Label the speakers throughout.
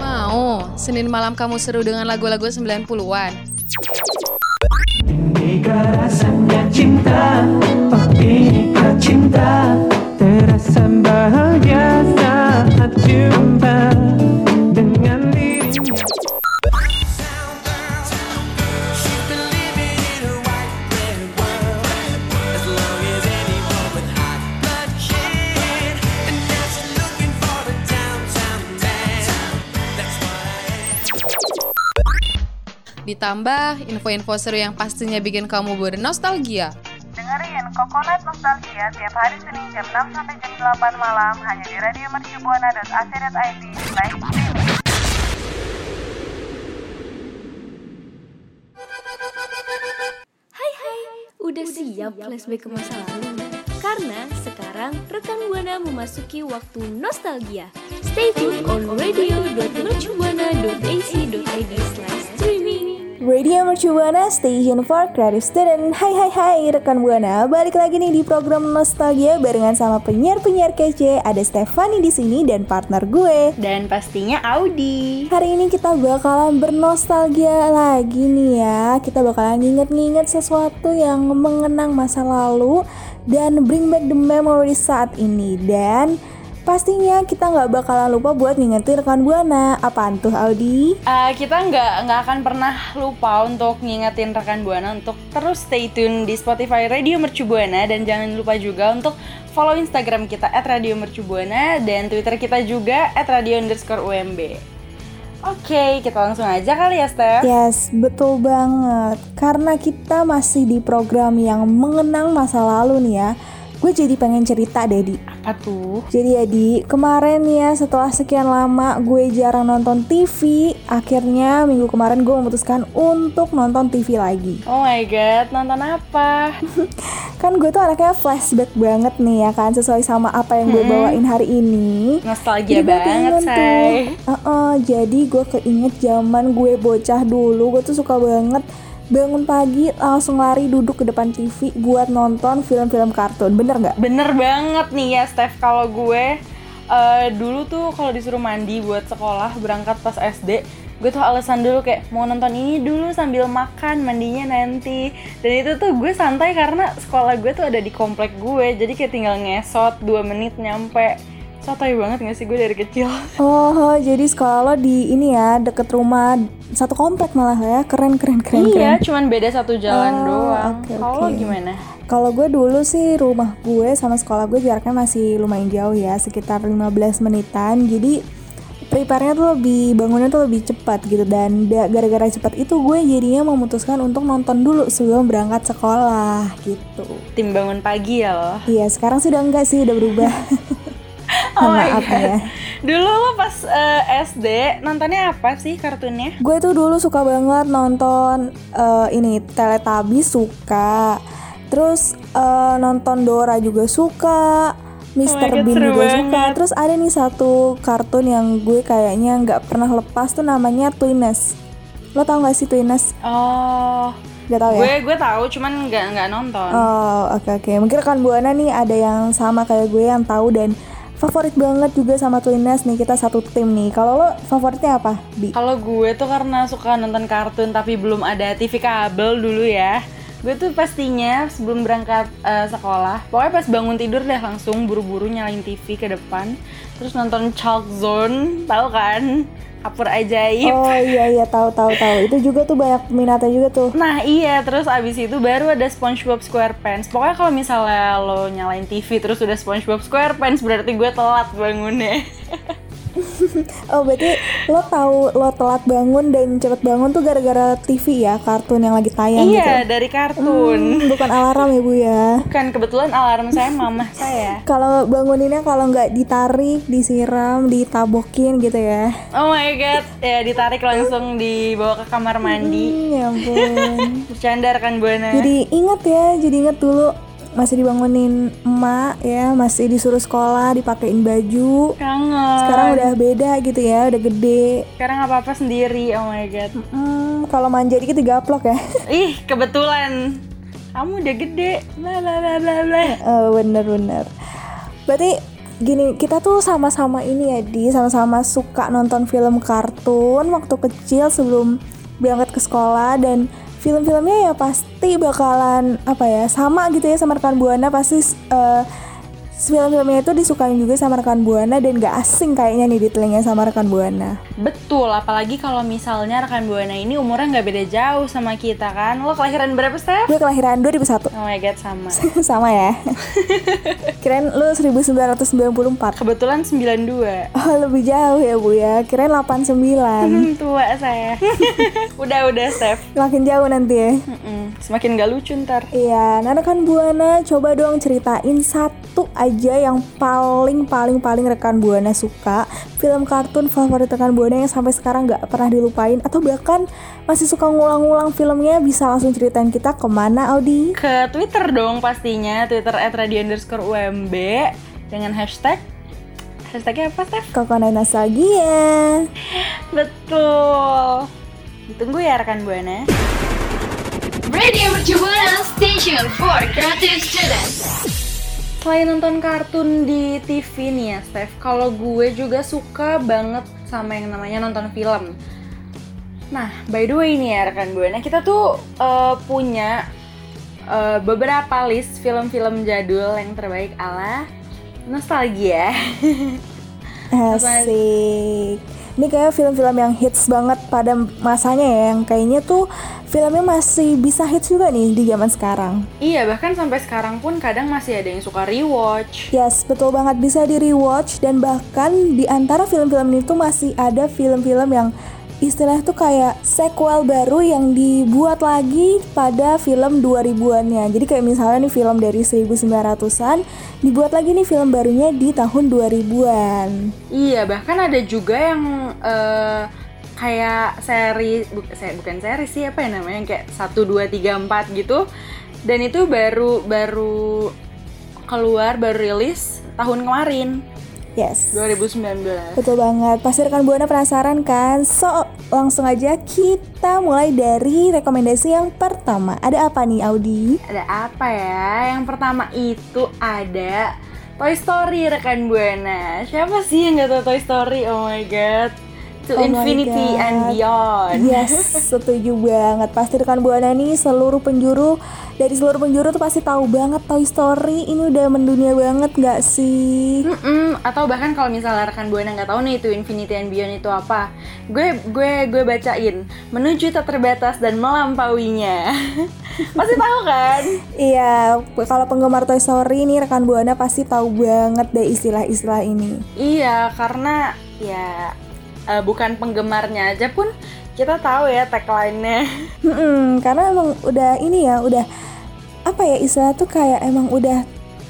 Speaker 1: Mau, Senin malam kamu seru dengan lagu-lagu 90-an.
Speaker 2: Inikah rasanya cinta inikah cinta Terasa bahagia saat jumpa
Speaker 1: Ditambah info-info seru yang pastinya bikin kamu bernostalgia.
Speaker 3: Dengerin Coconut Nostalgia tiap hari Senin jam 6 sampai jam 8 malam hanya di radio mercubuana.ac.id streaming.
Speaker 4: Hai hai, udah siap flashback ke masa lalu? Karena sekarang rekan Buana memasuki waktu nostalgia. Stay tune on radio.mercubuana.ac.id.
Speaker 5: Radio Mercu Buana Station for Creative Student. Hai hai hai rekan Buana. Balik lagi nih di program Nostalgia Barengan sama penyiar-penyiar kece. Ada Stefani di sini dan partner gue.
Speaker 6: Dan pastinya Audi.
Speaker 5: Hari ini kita bakalan bernostalgia lagi nih ya. Kita bakalan nginget-nginget sesuatu yang mengenang masa lalu Dan bring back the memories saat ini. Dan pastinya kita nggak bakalan lupa buat ngingetin rekan Buana Apaan tuh Audi?
Speaker 6: Eh, kita nggak nggak akan pernah lupa untuk ngingetin rekan buana untuk terus stay tune di Spotify Radio Mercu Buana dan jangan lupa juga untuk follow Instagram kita @radiomercubuana dan Twitter kita juga @radio_umb. Oke, kita langsung aja kali ya, Steph.
Speaker 5: Yes, betul banget. Karena kita masih di program yang mengenang masa lalu nih ya. Gue jadi pengen cerita deh, Di.
Speaker 6: Apa tuh?
Speaker 5: Jadi ya, Di, kemarin ya setelah sekian lama gue jarang nonton TV, akhirnya minggu kemarin gue memutuskan untuk nonton TV lagi.
Speaker 6: Oh my god, nonton apa?
Speaker 5: Kan gue tuh anaknya flashback banget nih ya kan, sesuai sama apa yang gue bawain hari ini.
Speaker 6: Nostalgia
Speaker 5: Jadi
Speaker 6: banget, say.
Speaker 5: Heeh, jadi gue keinget zaman gue bocah dulu, gue tuh suka banget bangun pagi langsung lari duduk ke depan TV buat nonton film-film kartun. Bener nggak?
Speaker 6: Bener banget nih ya Steph kalau gue eh, dulu tuh kalau disuruh mandi buat sekolah berangkat pas SD gue tuh alasan dulu kayak mau nonton ini dulu sambil makan mandinya nanti dan itu tuh gue santai karena sekolah gue tuh ada di komplek gue jadi kayak tinggal ngesot 2 menit nyampe santai banget gak sih gue dari kecil
Speaker 5: Oh, jadi sekolah lo di ini ya deket rumah satu komplek malah ya keren keren keren
Speaker 6: iya
Speaker 5: keren.
Speaker 6: cuman beda satu jalan
Speaker 5: Oh,
Speaker 6: doang
Speaker 5: oke,
Speaker 6: kalau
Speaker 5: oke.
Speaker 6: gimana
Speaker 5: Kalau gue dulu sih rumah gue sama sekolah gue jaraknya masih lumayan jauh ya sekitar 15 menitan jadi prepare-nya tuh lebih bangunnya tuh lebih cepat gitu dan da- gara-gara cepat itu gue jadinya memutuskan untuk nonton dulu sebelum berangkat sekolah gitu.
Speaker 6: tim bangun pagi ya lo
Speaker 5: Iya sekarang sudah enggak sih udah berubah.
Speaker 6: Oh my
Speaker 5: Maaf
Speaker 6: God.
Speaker 5: ya.
Speaker 6: Dulu lo pas eh, SD nontonnya apa sih kartunnya?
Speaker 5: Gue tuh dulu suka banget nonton eh, ini Teletubbies suka. Terus eh, nonton Dora juga suka. Mr.
Speaker 6: Oh
Speaker 5: Bean juga suka. Terus ada nih satu kartun yang gue kayaknya nggak pernah lepas tuh namanya Twinnes. Lo tau gak sih Twinnes?
Speaker 6: Oh,
Speaker 5: Gak tau ya?
Speaker 6: gue gue tahu cuman nggak nggak nonton.
Speaker 5: Oh oke oke mungkin rekan buana nih ada yang sama kayak gue yang tahu dan favorit banget juga sama Twinnes nih kita satu tim nih. Kalau lo favoritnya apa?
Speaker 6: Kalau gue tuh karena suka nonton kartun tapi belum ada TV kabel dulu ya. Gue tuh pastinya sebelum berangkat eh, sekolah, pokoknya pas bangun tidur deh langsung buru-buru nyalain TV ke depan, terus nonton Chalk Zone, tahu kan? Kapur ajaib.
Speaker 5: Oh iya iya tahu tahu tahu. Itu juga tuh banyak minatnya juga tuh.
Speaker 6: Nah iya, terus abis itu baru ada SpongeBob SquarePants. Pokoknya kalau misalnya lo nyalain TV terus udah SpongeBob SquarePants berarti gue telat bangunnya.
Speaker 5: Oh berarti lo tahu lo telat bangun dan cepet bangun tuh gara-gara TV ya kartun yang lagi tayang gitu.
Speaker 6: iya, dari kartun.
Speaker 5: Hmm, bukan alarm ya bu ya.
Speaker 6: Kan kebetulan alarm saya mama saya.
Speaker 5: Kalau banguninnya kalau nggak ditarik, disiram, ditabokin gitu ya.
Speaker 6: Oh my god, ya ditarik langsung dibawa ke kamar mandi.
Speaker 5: Hmm, ya ampun.
Speaker 6: Bercanda rekan buana.
Speaker 5: jadi inget ya, jadi inget dulu masih dibangunin emak ya, masih disuruh sekolah, dipakein baju.
Speaker 6: kangen.
Speaker 5: Sekarang udah beda gitu ya, udah gede.
Speaker 6: Sekarang apa apa sendiri. Oh my god.
Speaker 5: Hmm, kalau manja dikit digaplok ya.
Speaker 6: Ih kebetulan kamu udah gede. Bla bla bla bla bla.
Speaker 5: Oh, bener-bener. Berarti gini, kita tuh sama-sama ini ya di sama-sama suka nonton film kartun waktu kecil sebelum berangkat ke sekolah dan film-filmnya ya pasti bakalan apa ya sama gitu ya sama rekan buana pasti eh, film-filmnya itu disukain juga sama rekan buana dan gak asing kayaknya nih di telinga sama rekan buana.
Speaker 6: Betul, apalagi kalau misalnya rekan buana ini umurnya nggak beda jauh sama kita kan. Lo kelahiran berapa, Steph?
Speaker 5: Gue kelahiran 2001
Speaker 6: Oh my god, sama.
Speaker 5: sama ya. Kirain lu 1994.
Speaker 6: Kebetulan 92.
Speaker 5: Oh lebih jauh ya bu ya. Kirain 89.
Speaker 6: Hmm, tua saya. udah, udah, Steph.
Speaker 5: Makin jauh nanti ya.
Speaker 6: Mm-mm, Semakin gak lucu ntar.
Speaker 5: Iya, nah rekan Buana coba dong ceritain satu aja yang paling paling paling rekan Buana suka film kartun favorit rekan Buana yang sampai sekarang nggak pernah dilupain atau bahkan masih suka ngulang-ngulang filmnya bisa langsung ceritain kita ke mana Audi?
Speaker 6: Ke Twitter dong pastinya, Twitter at radio underscore UMB dengan hashtag Hashtagnya apa, Steph?
Speaker 5: Kokonai Nostalgia.
Speaker 6: Betul. Ditunggu ya rekan Buana.
Speaker 4: Radio Mercubuana Station for Creative Students.
Speaker 6: Selain nonton kartun di TV nih ya, Steph, kalau gue juga suka banget sama yang namanya nonton film. Nah, by the way nih ya rekan Buana, kita tuh eh, punya eh, beberapa list film-film jadul yang terbaik ala nostalgia.
Speaker 5: Asik. Ini kayak film-film yang hits banget pada masanya ya, yang kayaknya tuh filmnya masih bisa hits juga nih di zaman sekarang.
Speaker 6: iya, bahkan sampai sekarang pun kadang masih ada yang suka rewatch.
Speaker 5: Yes, betul banget bisa di rewatch dan bahkan di antara film-film itu masih ada film-film yang istilah tuh kayak sequel baru yang dibuat lagi pada film 2000-annya. Jadi kayak misalnya nih film dari 1900-an dibuat lagi nih film barunya di tahun 2000-an.
Speaker 6: Iya, bahkan ada juga yang eh, kayak seri bu, se- bukan seri sih apa ya namanya kayak 1 2 3 4 gitu. Dan itu baru baru keluar baru rilis tahun kemarin
Speaker 5: Yes.
Speaker 6: 2019.
Speaker 5: Betul banget. Pasti rekan Buana penasaran kan? So, langsung aja kita mulai dari rekomendasi yang pertama. Ada apa nih Audi?
Speaker 6: Ada apa ya? Yang pertama itu ada Toy Story rekan Buana. Siapa sih yang nggak tahu Toy Story? Oh my god. To
Speaker 5: Oh
Speaker 6: infinity and beyond.
Speaker 5: Yes, setuju banget. Pasti rekan Buana nih seluruh penjuru dari seluruh penjuru tuh pasti tahu banget Toy Story. Ini udah mendunia banget nggak sih?
Speaker 6: Mm-mm, atau bahkan kalau misalnya rekan buana nggak tahu nih itu Infinity and Beyond itu apa, gue gue gue bacain menuju tak terbatas dan melampauinya. Pasti tahu kan?
Speaker 5: Iya, kalau penggemar Toy Story nih rekan Buana pasti tahu banget deh istilah-istilah ini.
Speaker 6: Iya, karena ya eh, bukan penggemarnya aja pun kita tahu ya tagline-nya.
Speaker 5: Mm-mm, karena emang udah ini ya, udah apa ya istilah tuh kayak emang udah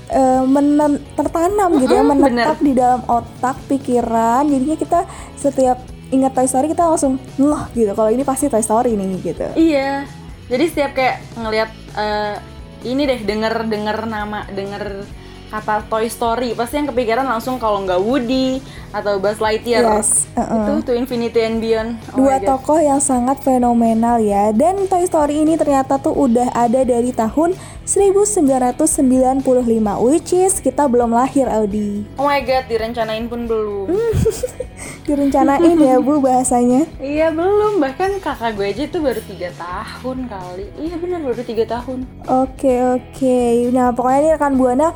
Speaker 5: eh, menen- tertanam gitu ya,
Speaker 6: Mm-mm,
Speaker 5: menetap di dalam otak, pikiran. Jadinya kita setiap ingat Toy Story kita langsung ngeh gitu. Kalau ini pasti Toy Story nih gitu.
Speaker 6: Iya. Jadi setiap kayak ngelihat eh, ini deh denger denger nama denger kata Toy Story? Pasti yang kepikiran langsung kalau nggak Woody atau Buzz Lightyear.
Speaker 5: Yes, uh-uh.
Speaker 6: itu tuh Infinity and Beyond. Oh
Speaker 5: Dua tokoh yang sangat fenomenal ya. Dan Toy Story ini ternyata tuh udah ada dari tahun 1995 Which is kita belum lahir Audi
Speaker 6: Oh my god, direncanain pun belum.
Speaker 5: Direncanain ya bu bahasanya.
Speaker 6: Iya belum, bahkan kakak gue aja tuh baru tiga tahun kali. Iya bener baru tiga tahun.
Speaker 5: Oke oke. Nah pokoknya nih rekan Buana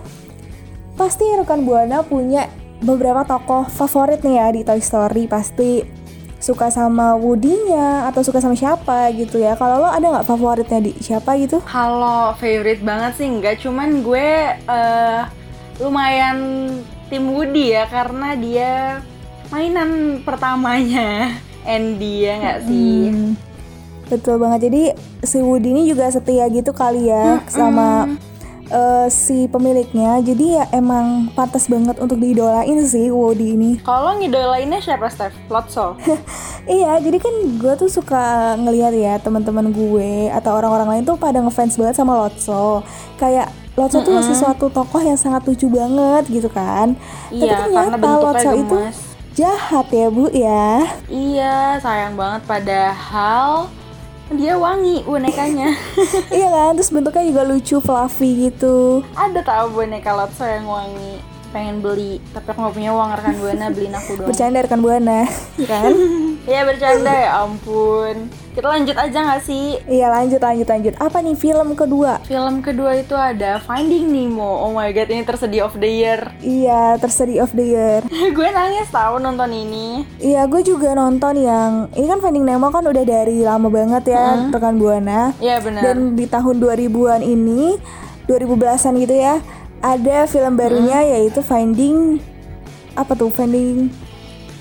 Speaker 5: Pasti rekan Buana punya beberapa tokoh favorit nih ya di Toy Story Pasti suka sama Woody-nya atau suka sama siapa gitu ya Kalau lo ada nggak favoritnya di siapa gitu?
Speaker 6: Kalau favorite banget sih enggak, cuman gue eh, lumayan tim Woody ya karena dia mainan pertamanya Andy ya nggak sih?
Speaker 5: Hmm, betul banget. Jadi si Woody ini juga setia gitu kali ya sama eh, si pemiliknya. Jadi ya emang pantas banget untuk diidolain sih Woody ini.
Speaker 6: Kalau ngidolainnya siapa Steph? Lotso.
Speaker 5: Iya, jadi kan gue tuh suka ngelihat ya teman-teman gue atau orang-orang lain tuh pada ngefans banget sama Lotso. Kayak Lotso tuh sesuatu tokoh yang sangat lucu banget gitu kan. Tapi
Speaker 6: Iya, karena
Speaker 5: ternyata
Speaker 6: bentuknya
Speaker 5: Lotso itu jahat ya bu ya.
Speaker 6: Iya, sayang banget padahal dia wangi bonekanya.
Speaker 5: iya kan, terus bentuknya juga lucu, fluffy gitu.
Speaker 6: Ada tahu boneka Lotso yang wangi. pengen beli tapi aku nggak punya uang rekan buana beliin aku dong
Speaker 5: Bercanda rekan Buana, kan?
Speaker 6: Iya bercanda ya ampun kita lanjut aja nggak sih
Speaker 5: Iya lanjut lanjut lanjut. Apa nih film kedua?
Speaker 6: film kedua itu ada Finding Nemo oh my god ini tersedia of the year
Speaker 5: Iya tersedia of the year.
Speaker 6: gue nangis tahu nonton ini
Speaker 5: Iya gue juga nonton yang ini kan Finding Nemo kan udah dari lama banget ya rekan Buana.
Speaker 6: Iya benar
Speaker 5: Dan di tahun 2000-an ini 2010-an gitu ya ada film barunya yaitu Finding apa tuh Finding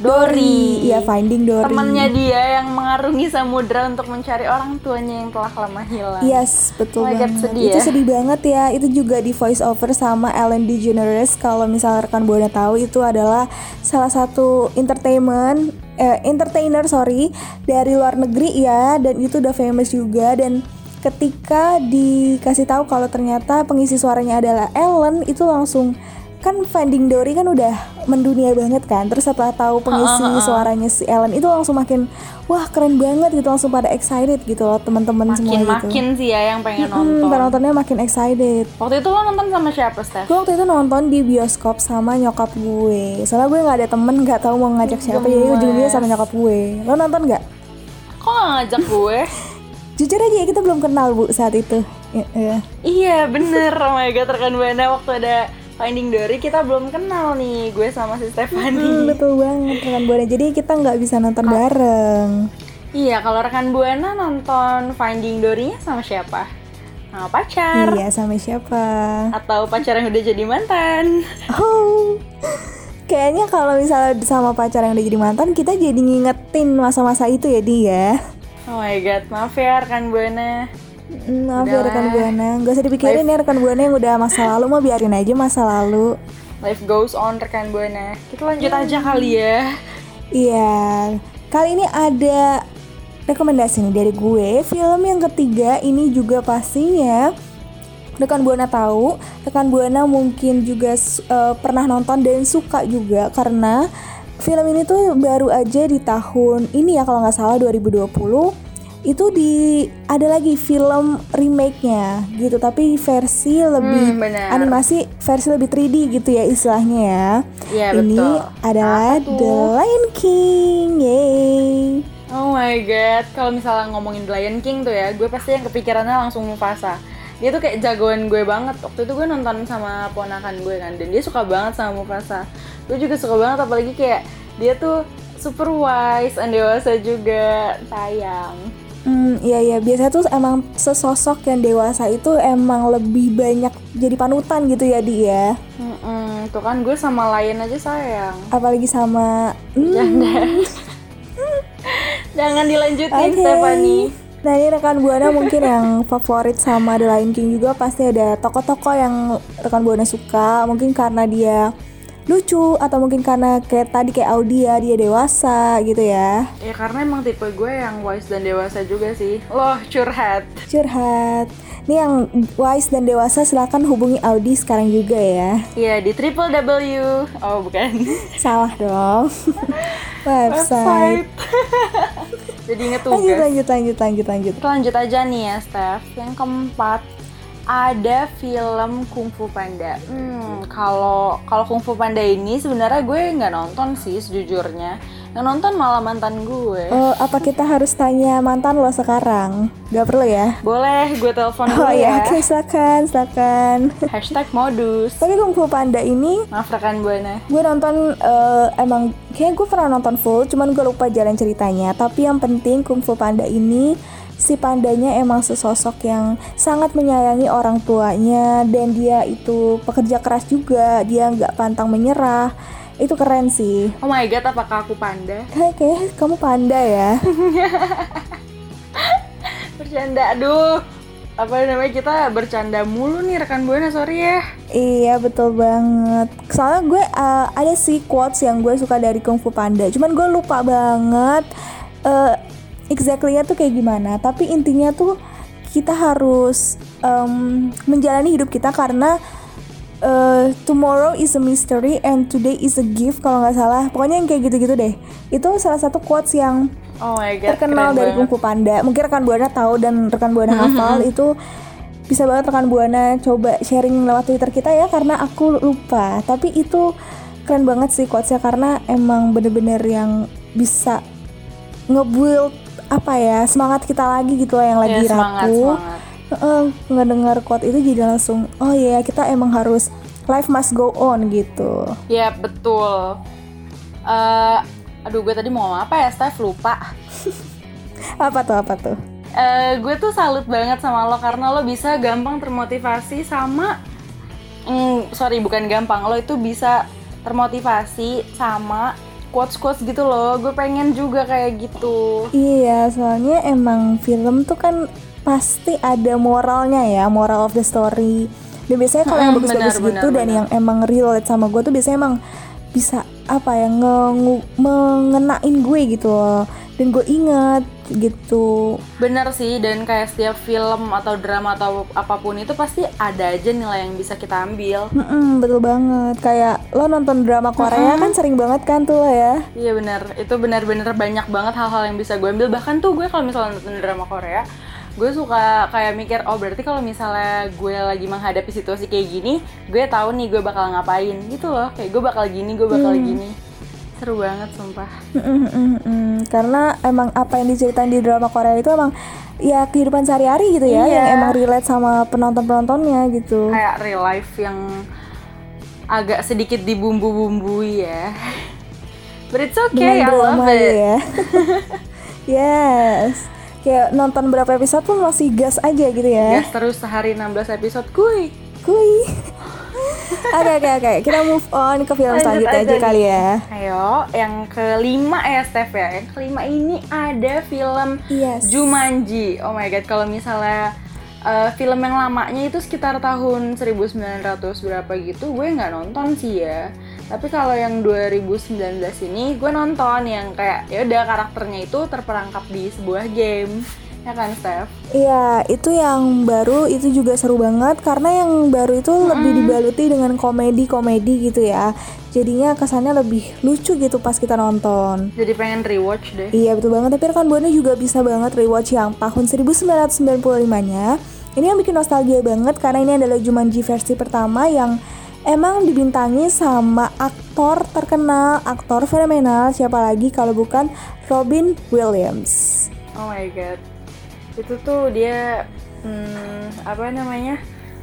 Speaker 6: Dory
Speaker 5: Iya Finding Dory.
Speaker 6: temannya dia yang mengarungi samudra untuk mencari orang tuanya yang telah lama hilang
Speaker 5: Yes, betul
Speaker 6: Oh my God,
Speaker 5: banget.
Speaker 6: sedih
Speaker 5: itu
Speaker 6: ya.
Speaker 5: sedih banget ya. Itu juga di voice over sama Ellen DeGeneres. Kalau misalnya rekan buana tahu itu adalah salah satu entertainment eh, entertainer sorry dari luar negeri ya dan itu udah famous juga dan ketika dikasih tahu kalau ternyata pengisi suaranya adalah Ellen itu langsung kan Finding Dory kan udah mendunia banget kan terus setelah tahu pengisi suaranya si Ellen itu langsung makin wah keren banget gitu langsung pada excited gitu loh teman-teman semua
Speaker 6: makin
Speaker 5: gitu
Speaker 6: makin sih ya yang pengen
Speaker 5: Hmm,
Speaker 6: nonton
Speaker 5: penontonnya makin excited.
Speaker 6: waktu itu lo nonton sama siapa Steph?
Speaker 5: Gue waktu itu nonton di bioskop sama nyokap gue. Soalnya gue nggak ada temen, nggak tahu mau ngajak siapa, jadi ujung-ujungnya sama nyokap gue. Lo nonton nggak?
Speaker 6: kok gak ngajak gue?
Speaker 5: Jujur aja ya, kita belum kenal bu saat itu. Ya, ya.
Speaker 6: iya bener oh my god rekan buana waktu ada Finding Dory kita belum kenal nih gue sama si
Speaker 5: Hmm,
Speaker 6: Stephanie
Speaker 5: betul banget rekan buana. Jadi kita nggak bisa nonton bareng.
Speaker 6: iya kalau rekan buana nonton Finding Dory-nya sama siapa? sama pacar
Speaker 5: Iya sama siapa?
Speaker 6: atau pacar yang udah jadi mantan
Speaker 5: Oh, kayaknya kalau misalnya sama pacar yang udah jadi mantan, kita jadi ngingetin masa-masa itu ya dia.
Speaker 6: oh my god maaf ya rekan buana
Speaker 5: Mm, Maaf ya
Speaker 6: Udahlah.
Speaker 5: rekan buana, gak usah dipikirin ya rekan buana yang udah masa lalu, mau biarin aja masa lalu.
Speaker 6: life goes on rekan buana. Kita lanjut aja kali ya.
Speaker 5: Iya, kali ini ada rekomendasi nih dari gue. Film yang ketiga ini juga pastinya rekan buana tahu, rekan buana mungkin juga eh, pernah nonton dan suka juga karena film ini tuh baru aja di tahun ini ya kalau nggak salah 2020 itu di ada lagi film remake-nya gitu tapi versi lebih
Speaker 6: Hmm, benar.
Speaker 5: animasi versi lebih 3D gitu ya istilahnya ya.
Speaker 6: Iya,
Speaker 5: Ini
Speaker 6: betul.
Speaker 5: adalah? The Lion King. Yeay.
Speaker 6: Oh my god, kalau misalnya ngomongin The Lion King tuh ya, gue pasti yang kepikirannya langsung Mufasa. Dia tuh kayak jagoan gue banget. Waktu itu gue nonton sama ponakan gue kan, dan dia suka banget sama Mufasa. Gue juga suka banget, apalagi kayak dia tuh super wise and dewasa juga, sayang.
Speaker 5: Hmm, iya iya biasanya tuh emang sesosok yang dewasa itu emang lebih banyak jadi panutan gitu ya dia.
Speaker 6: Mm-mm, tuh kan gue sama Lion aja sayang.
Speaker 5: Apalagi sama hmm,
Speaker 6: Jangan dilanjutin,
Speaker 5: Oke.
Speaker 6: Stephanie.
Speaker 5: Nah ini rekan buana mungkin yang favorit sama The Lion King juga pasti ada tokoh-tokoh yang rekan buana suka mungkin karena dia lucu atau mungkin karena kayak tadi kayak Audia dia dewasa gitu ya
Speaker 6: Ya karena emang tipe gue yang wise dan dewasa juga sih. Loh, curhat.
Speaker 5: curhat ini yang wise dan dewasa silahkan hubungi Audi sekarang juga ya
Speaker 6: Iya, di triple W. Oh, bukan.
Speaker 5: salah dong website
Speaker 6: Jadi inget
Speaker 5: lanjut
Speaker 6: tugas.
Speaker 5: lanjut lanjut lanjut lanjut
Speaker 6: Kita lanjut aja nih ya, Steph. Yang keempat ada film Kung Fu Panda. Hmm, kalau kalau Kung Fu Panda ini sebenarnya gue nggak nonton sih sejujurnya. Yang nonton malah mantan gue.
Speaker 5: Oh, apa kita harus tanya mantan lo sekarang? Gak perlu ya?
Speaker 6: Boleh gue telepon
Speaker 5: Oh
Speaker 6: dulu
Speaker 5: ya,
Speaker 6: ya.
Speaker 5: oke silakan, silakan.
Speaker 6: Hashtag modus.
Speaker 5: Tapi Kung Fu Panda ini
Speaker 6: Maaf rekan buana.
Speaker 5: gue nonton eh, emang kayaknya gue pernah nonton full, cuman gue lupa jalan ceritanya. Tapi yang penting Kung Fu Panda ini si pandanya emang sesosok yang sangat menyayangi orang tuanya dan dia itu pekerja keras juga, dia nggak pantang menyerah. Itu keren sih.
Speaker 6: Oh my god, apakah aku panda?
Speaker 5: Kayak kamu panda ya.
Speaker 6: Bercanda, aduh. Apa namanya kita bercanda mulu nih rekan buana, sorry ya.
Speaker 5: Iya betul banget. Soalnya gue uh, ada sih quotes yang gue suka dari Kung Fu Panda. Cuman gue lupa banget uh, exactly-nya tuh kayak gimana. Tapi intinya tuh kita harus um, menjalani hidup kita karena uh, tomorrow is a mystery and today is a gift kalau nggak salah. Pokoknya yang kayak gitu-gitu deh. Itu salah satu quotes yang
Speaker 6: Oh my god,
Speaker 5: terkenal dari
Speaker 6: banget.
Speaker 5: Kung Fu Panda. Mungkin rekan buana tahu dan rekan buana hafal itu bisa banget rekan buana coba sharing lewat twitter kita ya karena aku lupa tapi itu keren banget sih quotesnya karena emang bener-bener yang bisa ngebuild apa ya semangat kita lagi gitu loh yang lagi
Speaker 6: Ya, semangat,
Speaker 5: rapuh
Speaker 6: semangat.
Speaker 5: Heeh, ngedengar quote itu jadi langsung oh iya kita emang harus life must go on gitu
Speaker 6: Ya betul. Eh, aduh gue tadi mau ngomong apa ya, Steph lupa.
Speaker 5: apa tuh apa tuh
Speaker 6: Eh, gue tuh salut banget sama lo karena lo bisa gampang termotivasi sama, mm, sorry bukan gampang, lo itu bisa termotivasi sama quotes quotes gitu loh. Gue pengen juga kayak gitu.
Speaker 5: Iya, soalnya emang film tuh kan pasti ada moralnya ya, moral of the story. Dan biasanya kalau yang
Speaker 6: Mm,
Speaker 5: bagus-bagus gitu
Speaker 6: benar,
Speaker 5: dan
Speaker 6: benar.
Speaker 5: yang emang relate sama gue tuh biasanya emang bisa apa ya nge- mengenain gue gitu loh. Dan gue inget gitu.
Speaker 6: Bener sih, dan kayak setiap film atau drama atau apa pun itu pasti ada aja nilai yang bisa kita ambil.
Speaker 5: Mm-mm, betul banget. Kayak lo nonton drama Korea kan sering banget kan tuh lo ya.
Speaker 6: Iya bener, itu benar-benar banyak banget hal-hal yang bisa gue ambil. Bahkan tuh gue kalau misalnya nonton drama Korea, gue suka kayak mikir, oh berarti kalau misalnya gue lagi menghadapi situasi kayak gini, gue tahu nih gue bakal ngapain gitu loh. Kayak gue bakal gini, gue bakal gini. Seru banget sumpah.
Speaker 5: Mm, mm, mm. Karena emang apa yang diceritain di drama Korea itu emang ya kehidupan sehari-hari gitu ya,
Speaker 6: Iya.
Speaker 5: yang emang relate sama penonton-penontonnya gitu.
Speaker 6: Kayak real life yang agak sedikit dibumbu-bumbui ya. But it's okay, I
Speaker 5: Dengan
Speaker 6: love
Speaker 5: drama
Speaker 6: it.
Speaker 5: ya. yes. Kayak nonton berapa episode pun masih gas aja gitu ya.
Speaker 6: Gas terus sehari 16 episode, kuy.
Speaker 5: Kuy. Oke oke oke, kita move on ke film
Speaker 6: Lanjut
Speaker 5: selanjutnya
Speaker 6: aja
Speaker 5: aja
Speaker 6: nih.
Speaker 5: kali ya.
Speaker 6: Ayo, yang kelima ya Steph ya. Yang kelima ini ada film
Speaker 5: Yes.
Speaker 6: Jumanji. Oh my god, kalau misalnya eh, film yang lamanya itu sekitar tahun 1900 berapa gitu, gue nggak nonton sih ya. Tapi kalau yang 2019 ini gue nonton yang kayak ya udah karakternya itu terperangkap di sebuah game. Ya kan, Steph?
Speaker 5: Iya, itu yang baru itu juga seru banget karena yang baru itu lebih dibaluti dengan komedi-komedi gitu ya. Jadinya kesannya lebih lucu gitu pas kita nonton.
Speaker 6: Jadi pengen rewatch deh.
Speaker 5: Iya betul banget, tapi rekan Buana juga bisa banget rewatch yang tahun 1995-nya. Ini yang bikin nostalgia banget karena ini adalah Jumanji versi pertama yang emang dibintangi sama aktor terkenal, aktor fenomenal, siapa lagi kalau bukan Robin Williams.
Speaker 6: Oh my god. Itu tuh dia hmm, apa namanya?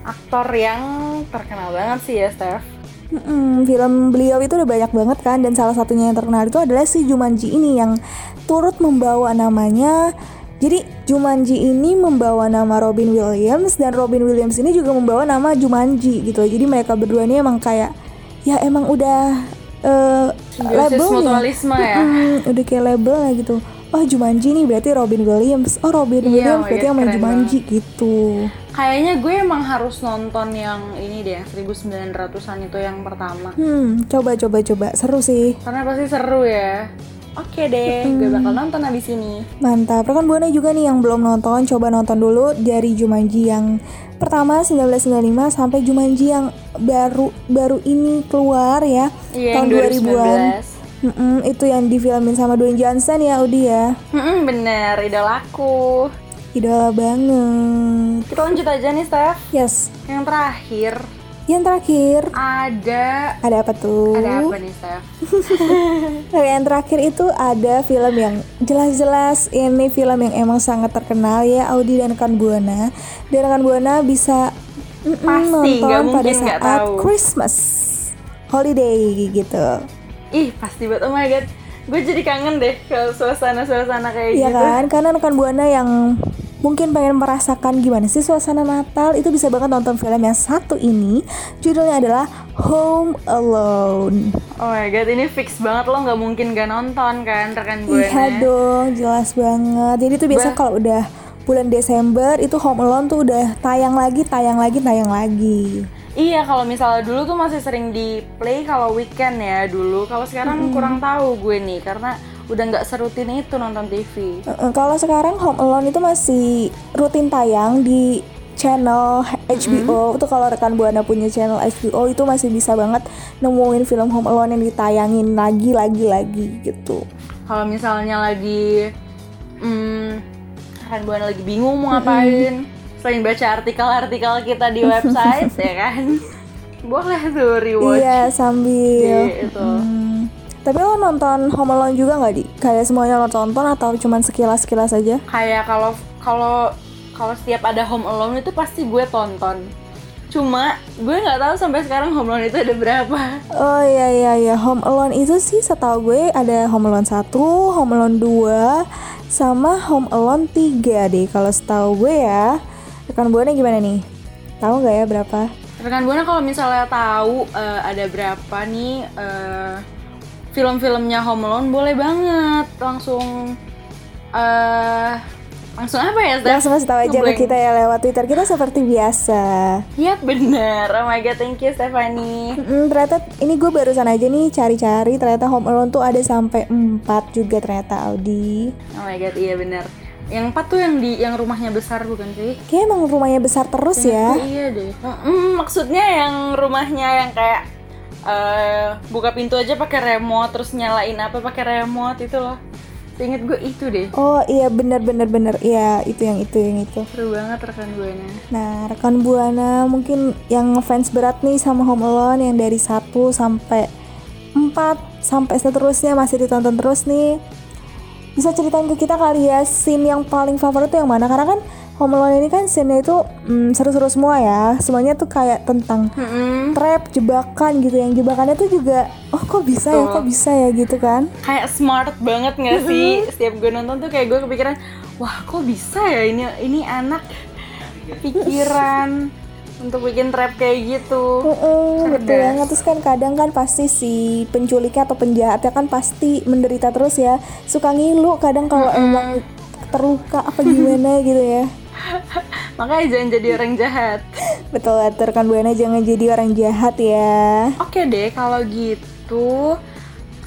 Speaker 6: Aktor yang terkenal banget sih ya, Steph.
Speaker 5: Mm-mm, film beliau itu udah banyak banget kan dan salah satunya yang terkenal itu adalah si Jumanji ini yang turut membawa namanya jadi Jumanji ini membawa nama Robin Williams dan Robin Williams ini juga membawa nama Jumanji gitu jadi mereka berdua ini emang kayak ya emang udah
Speaker 6: Simbiosis
Speaker 5: labelnya
Speaker 6: mutualisme ya.
Speaker 5: Mm-mm, udah kayak labelnya gitu oh Jumanji nih berarti Robin Williams oh Robin
Speaker 6: Iya,
Speaker 5: Williams
Speaker 6: oh
Speaker 5: berarti
Speaker 6: God,
Speaker 5: yang main Jumanji gitu
Speaker 6: Kayaknya gue emang harus nonton yang ini deh, 1900-an itu yang pertama.
Speaker 5: hmm coba coba coba seru sih
Speaker 6: Karena pasti seru ya. Oke deh, gue bakal nonton abis ini.
Speaker 5: Mantap, rekan Buana juga nih yang belum nonton, coba nonton dulu dari Jumanji yang pertama 1995 sampai Jumanji yang baru baru ini keluar ya
Speaker 6: Iya,
Speaker 5: tahun
Speaker 6: yang
Speaker 5: 2000-an. Mm-mm, itu yang difilmin sama Dwayne Johnson ya Udi ya.
Speaker 6: Hmm, bener, idolaku.
Speaker 5: Idola banget.
Speaker 6: Kita lanjut aja nih, Steph.
Speaker 5: Yes.
Speaker 6: Yang terakhir,
Speaker 5: Yang terakhir
Speaker 6: ada...
Speaker 5: ada apa tuh?
Speaker 6: Ada apa nih, Steph?
Speaker 5: Yang terakhir itu ada film yang jelas-jelas ini film yang emang sangat terkenal ya Audi dan rekan Buana. Dan rekan Buana bisa mm-mm,
Speaker 6: Pasti,
Speaker 5: nonton pada saat
Speaker 6: tahu.
Speaker 5: Christmas holiday gitu.
Speaker 6: Ih, pasti banget. Oh my god. Gue jadi kangen deh ke suasana-suasana kayak
Speaker 5: Iya
Speaker 6: gitu.
Speaker 5: kan? Karena rekan Buana yang mungkin pengen merasakan gimana sih suasana Natal itu bisa banget nonton film yang satu ini. Judulnya adalah Home Alone.
Speaker 6: Oh my god, ini fix banget lo nggak mungkin gak nonton kan rekan gue
Speaker 5: Iya dong, jelas banget. Jadi tuh biasa kalau udah bulan Desember itu Home Alone tuh udah tayang lagi, tayang lagi, tayang lagi.
Speaker 6: Iya, kalau misalnya dulu tuh masih sering di play kalau weekend ya dulu. Kalau sekarang kurang tahu gue nih karena udah nggak serutin itu nonton TV.
Speaker 5: Kalau sekarang Home Alone itu masih rutin tayang di channel HBO. Itu kalau rekan Buana punya channel HBO itu masih bisa banget nemuin film Home Alone yang ditayangin lagi, lagi, lagi gitu.
Speaker 6: Kalau misalnya lagi, hmm, rekan buana lagi bingung mau ngapain, selain baca artikel-artikel kita di website ya kan boleh tuh rewatch
Speaker 5: Iya sambil.
Speaker 6: di itu
Speaker 5: Hmm. Tapi lo nonton Home Alone juga nggak di? Kayak semuanya lo tonton atau cuman sekilas-sekilas aja?
Speaker 6: kayak kalau kalau kalau setiap ada Home Alone itu pasti gue tonton cuma gue nggak tahu sampai sekarang Home Alone itu ada berapa
Speaker 5: Oh iya iya iya Home Alone itu sih setahu gue ada Home Alone 1, Home Alone 2, sama Home Alone 3 deh kalau setahu gue ya. Rekan buahnya gimana nih? Tahu nggak ya berapa?
Speaker 6: rekan buana kalau misalnya tahu eh, ada berapa nih eh, film-filmnya Home Alone boleh banget langsung eh langsung apa ya Steph?
Speaker 5: Langsung kasih tahu aja ke kita ya lewat Twitter kita seperti biasa.
Speaker 6: Iya bener, oh my god thank you Stephanie
Speaker 5: Mm, ternyata ini gue barusan aja nih cari-cari ternyata Home Alone tuh ada sampai 4 juga ternyata Audi.
Speaker 6: Oh my god iya bener Yang empat tuh yang di yang rumahnya besar bukan sih?
Speaker 5: Kayaknya emang rumahnya besar terus ya.
Speaker 6: Oh, iya deh. Mm, maksudnya yang rumahnya yang kayak eh buka pintu aja pakai remote terus nyalain apa pakai remote itu loh. Ingat gue itu deh.
Speaker 5: Oh iya bener bener bener iya itu yang itu yang itu.
Speaker 6: Seru banget rekan gue nya.
Speaker 5: Nah rekan buana mungkin yang ngefans berat nih sama Home Alone yang dari 1 sampai 4 sampai seterusnya masih ditonton terus nih. Bisa ceritain ke kita kali ya scene yang paling favorit tuh yang mana? Karena kan Home Alone ini kan scene-nya itu mm, seru-seru semua ya. Semuanya tuh kayak tentang
Speaker 6: Mm-mm.
Speaker 5: trap, jebakan gitu. Yang jebakannya tuh juga oh kok bisa ya,
Speaker 6: Betul.
Speaker 5: kok bisa ya gitu kan.
Speaker 6: Kayak smart banget nggak sih? Setiap gue nonton tuh kayak gue kepikiran, wah kok bisa ya ini ini anak pikiran untuk bikin trap kayak gitu.
Speaker 5: Heeh, betul.
Speaker 6: Cerdas.
Speaker 5: banget terus kan kadang kan pasti si penculiknya atau penjahatnya kan pasti menderita terus ya. Suka ngilu kadang kalau emang terluka apa gimana gitu ya.
Speaker 6: Makanya jangan jadi orang jahat.
Speaker 5: betul betul kan buana jangan jadi orang jahat ya.
Speaker 6: Oke deh kalau gitu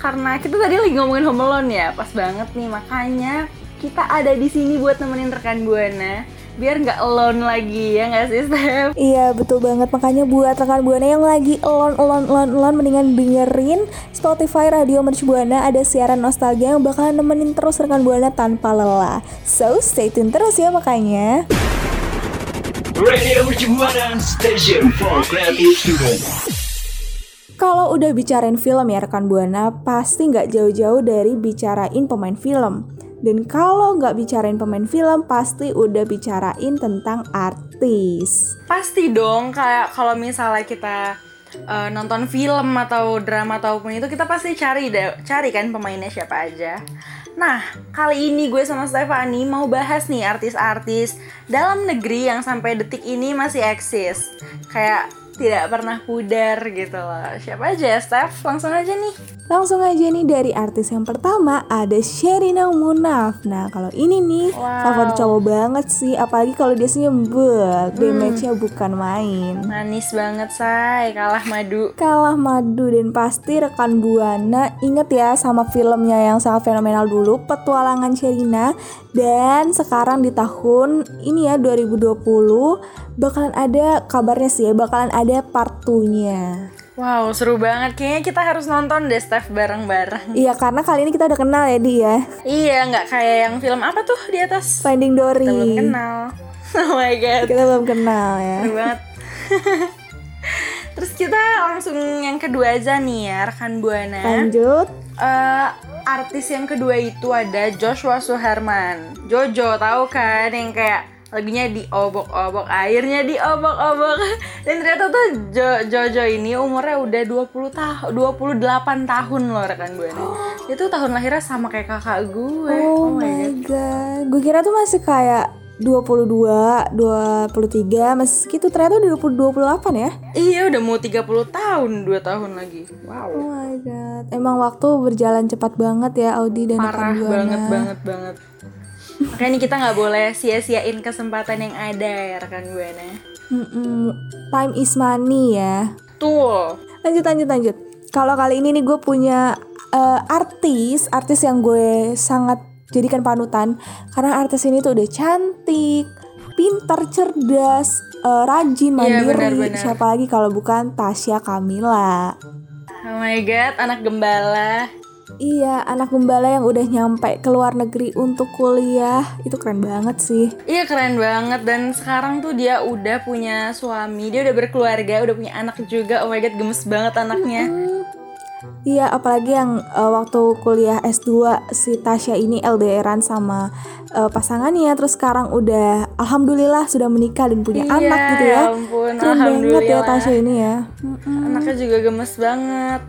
Speaker 6: karena kita tadi lagi ngomongin Home Alone ya, pas banget nih. Makanya kita ada di sini buat nemenin rekan buana biar nggak alone lagi ya nggak sih Steph?
Speaker 5: Iya betul banget makanya buat rekan buana yang lagi alone alone alone alone mendingan dengerin Spotify Radio Mercu Buana ada siaran nostalgia yang bakalan nemenin terus rekan buana tanpa lelah. So stay tune terus ya makanya.
Speaker 2: Radio Mercubuana Station for Creative Student.
Speaker 5: Kalau udah bicarain film ya rekan buana, pasti nggak jauh-jauh dari bicarain pemain film. Dan kalau nggak bicarain pemain film, pasti udah bicarain tentang artis.
Speaker 6: Pasti dong kayak kalau misalnya kita eh, nonton film atau drama ataupun itu kita pasti cari deh, cari kan pemainnya siapa aja. Nah, kali ini gue sama Stefani mau bahas nih artis-artis dalam negeri yang sampai detik ini masih eksis. Kayak tidak pernah pudar gitu loh. Siapa aja ya, Steph? Langsung aja nih.
Speaker 5: Langsung aja nih dari artis yang pertama ada Sherina Munaf. Nah kalau ini nih
Speaker 6: Wow.
Speaker 5: favorit cowok banget sih, apalagi kalau dia senyum, beuh, damage-nya bukan main.
Speaker 6: Manis banget, say. Kalah madu.
Speaker 5: kalah madu dan pasti rekan buana inget ya sama filmnya yang sangat fenomenal dulu petualangan Sherina dan sekarang di tahun ini ya 2020 bakalan ada kabarnya sih ya bakalan ada part 2-nya
Speaker 6: Wow, seru banget. Kayaknya kita harus nonton deh, Steph, bareng-bareng.
Speaker 5: iya karena kali ini kita udah kenal ya dia
Speaker 6: Iya, nggak kayak yang film apa tuh di atas?
Speaker 5: Finding Dory
Speaker 6: Kita belum kenal. Oh my god,
Speaker 5: kita belum kenal ya
Speaker 6: seru banget. Terus kita langsung yang kedua aja nih ya, rekan Buana.
Speaker 5: lanjut
Speaker 6: Eh, artis yang kedua itu ada Joshua Suherman. Jojo, tahu kan yang kayak lagunya diobok-obok, airnya diobok-obok. Dan ternyata tuh Jo- Jojo ini umurnya udah 20 tahun, 28 tahun loh rekan Buana. Itu tahun lahirnya sama kayak kakak gue.
Speaker 5: oh my god. Gue kira tuh masih kayak 22, 23, masih gitu ternyata udah 20, 28 ya?
Speaker 6: Iya udah mau 30 tahun 2 tahun lagi. Wow.
Speaker 5: Oh my god, emang waktu berjalan cepat banget ya Audi dan
Speaker 6: Parah banget banget banget Makanya kita nggak boleh sia-siain kesempatan yang ada ya rekan Buana
Speaker 5: Mm-mm, Time is money ya.
Speaker 6: Tuh
Speaker 5: Lanjut lanjut lanjut. Kalau kali ini nih gue punya eh, artis, artis yang gue sangat jadikan panutan karena artis ini tuh udah cantik, pintar, cerdas, eh, rajin,
Speaker 6: Iya,
Speaker 5: mandiri.
Speaker 6: benar-benar.
Speaker 5: Siapa lagi kalau bukan Tasya Kamila.
Speaker 6: Oh my god anak gembala
Speaker 5: Iya, anak gembala yang udah nyampe ke luar negeri untuk kuliah itu keren banget sih.
Speaker 6: Iya keren banget dan sekarang tuh dia udah punya suami, dia udah berkeluarga, udah punya anak juga. Oh my god, gemes banget anaknya.
Speaker 5: Iya, apalagi yang uh, waktu kuliah S2 si Tasya ini LDRan sama uh, pasangannya terus sekarang udah alhamdulillah sudah menikah dan punya
Speaker 6: Iya,
Speaker 5: anak gitu ya.
Speaker 6: ya ampun,
Speaker 5: Keren banget ya. Tasya ini ya.
Speaker 6: Anaknya juga gemes banget.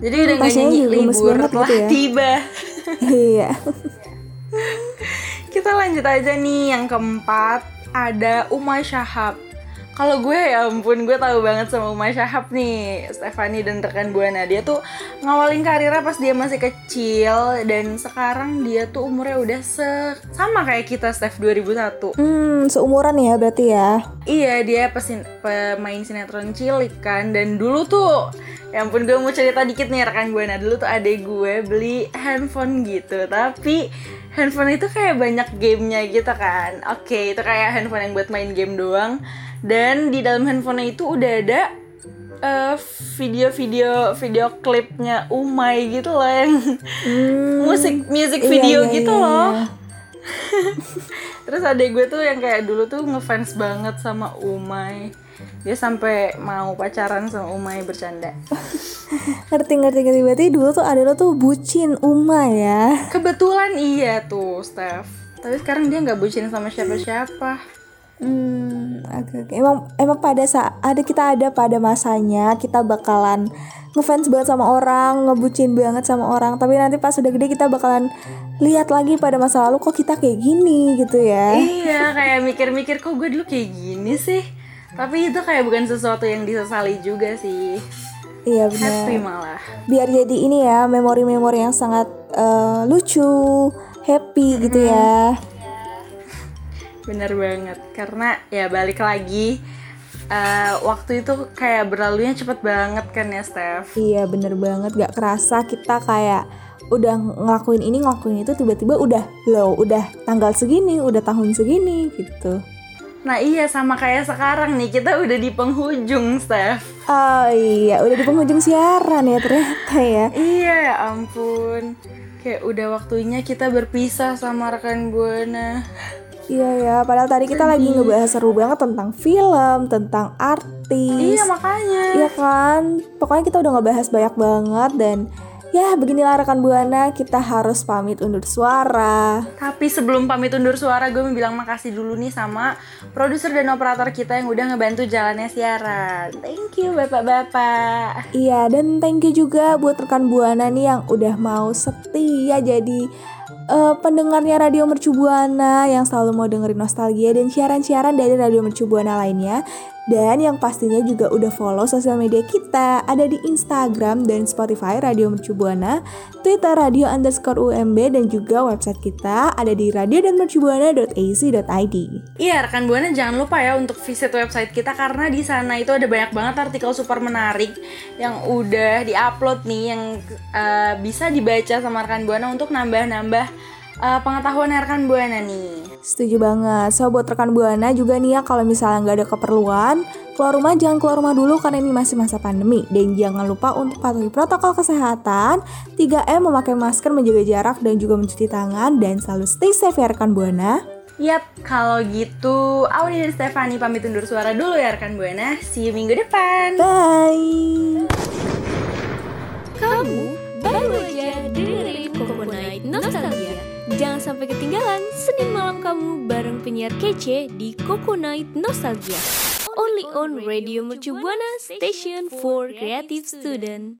Speaker 6: Jadi udah nggak nyanyi libur
Speaker 5: banget
Speaker 6: telah
Speaker 5: gitu ya.
Speaker 6: tiba.
Speaker 5: Iya.
Speaker 6: Kita lanjut aja nih yang keempat ada Umay Syahab. Kalau gue ya ampun gue tahu banget sama Umay Syahab nih Stefani dan rekan Buana dia tuh ngawalin karirnya pas dia masih kecil dan sekarang dia tuh umurnya udah se sama kayak kita Steph 2001
Speaker 5: Hmm, seumuran ya berarti ya.
Speaker 6: Iya dia pesin, pemain sinetron cilik kan dan dulu tuh ya ampun gue mau cerita dikit nih rekan gue nah dulu tuh adek gue beli handphone gitu. Tapi handphone itu kayak banyak gamenya gitu kan. Oke itu kayak handphone yang buat main game doang. Dan di dalam handphonenya itu udah ada eh, video-video video klipnya Umay gitu loh yang musik music
Speaker 5: Iya,
Speaker 6: video
Speaker 5: iya,
Speaker 6: gitu
Speaker 5: iya,
Speaker 6: loh.
Speaker 5: iya.
Speaker 6: Terus adek gue tuh yang kayak dulu tuh ngefans banget sama Umay. Dia sampai mau pacaran sama Umay bercanda.
Speaker 5: Ngerti ngerti ngerti berarti dulu tuh ada lo tuh bucin Uma ya.
Speaker 6: Kebetulan iya tuh, Steph. Tapi sekarang dia nggak bucin sama siapa-siapa.
Speaker 5: Hmm, oke oke. Emang emang pada saat ada kita ada pada masanya kita bakalan ngefans banget sama orang, ngebucin banget sama orang. Tapi nanti pas udah gede kita bakalan lihat lagi pada masa lalu kok kita kayak gini gitu ya.
Speaker 6: iya, kayak mikir-mikir kok gue dulu kayak gini sih. Tapi itu kayak bukan sesuatu yang disesali juga sih.
Speaker 5: Iya
Speaker 6: Happy
Speaker 5: benar.
Speaker 6: malah.
Speaker 5: Biar jadi ini ya memori-memori yang sangat eh, lucu, happy gitu ya.
Speaker 6: Bener banget. Karena ya balik lagi eh, waktu itu kayak berlalunya cepet banget kan ya, Steph.
Speaker 5: Iya bener banget gak kerasa kita kayak udah ngelakuin ini ngelakuin itu tiba-tiba udah low udah tanggal segini udah tahun segini gitu
Speaker 6: Nah iya sama kayak sekarang nih kita udah di penghujung Steph.
Speaker 5: Oh iya udah di penghujung siaran ya ternyata ya.
Speaker 6: Iya ya ampun. Kayak udah waktunya kita berpisah sama rekan Buana.
Speaker 5: Iya ya padahal tadi kita lagi ngebahas seru banget tentang film tentang artis.
Speaker 6: Iya makanya.
Speaker 5: Iya kan? Pokoknya kita udah ngebahas banyak banget dan ya beginilah rekan buana kita harus pamit undur suara.
Speaker 6: Tapi sebelum pamit undur suara gue mau bilang makasih dulu nih sama produser dan operator kita yang udah ngebantu jalannya siaran. Thank you bapak-bapak.
Speaker 5: Iya, dan thank you juga buat rekan Buana nih yang udah mau setia jadi eh, pendengarnya Radio Mercu Buana yang selalu mau dengerin nostalgia dan siaran-siaran dari Radio Mercu Buana lainnya. Dan yang pastinya juga udah follow sosial media kita ada di Instagram dan Spotify Radio Mercu Buana, Twitter Radio underscore UMB dan juga website kita ada di radio.mercubuana.ac.id.
Speaker 6: Iya rekan Buana jangan lupa ya untuk visit website kita karena di sana itu ada banyak banget artikel super menarik yang udah diupload nih yang eh, bisa dibaca sama rekan Buana untuk nambah-nambah eh, pengetahuan rekan Buana nih.
Speaker 5: Setuju banget. So buat rekan Buana juga nih ya kalau misalnya nggak ada keperluan, keluar rumah jangan keluar rumah dulu karena ini masih masa pandemi. Dan jangan lupa untuk patuhi protokol kesehatan, 3M memakai masker, menjaga jarak dan juga mencuci tangan dan selalu stay safe ya rekan Buana.
Speaker 6: Yap, kalau gitu Audi dan Stefani pamit undur suara dulu ya rekan Buana. See you minggu depan.
Speaker 5: Bye.
Speaker 4: Kamu baru aja dengerin Coconut Nostalgia. Jangan sampai ketinggalan Senin malam kamu bareng penyiar kece di Coconut Nostalgia. Only on Radio Mercu Buana Station for Creative Student.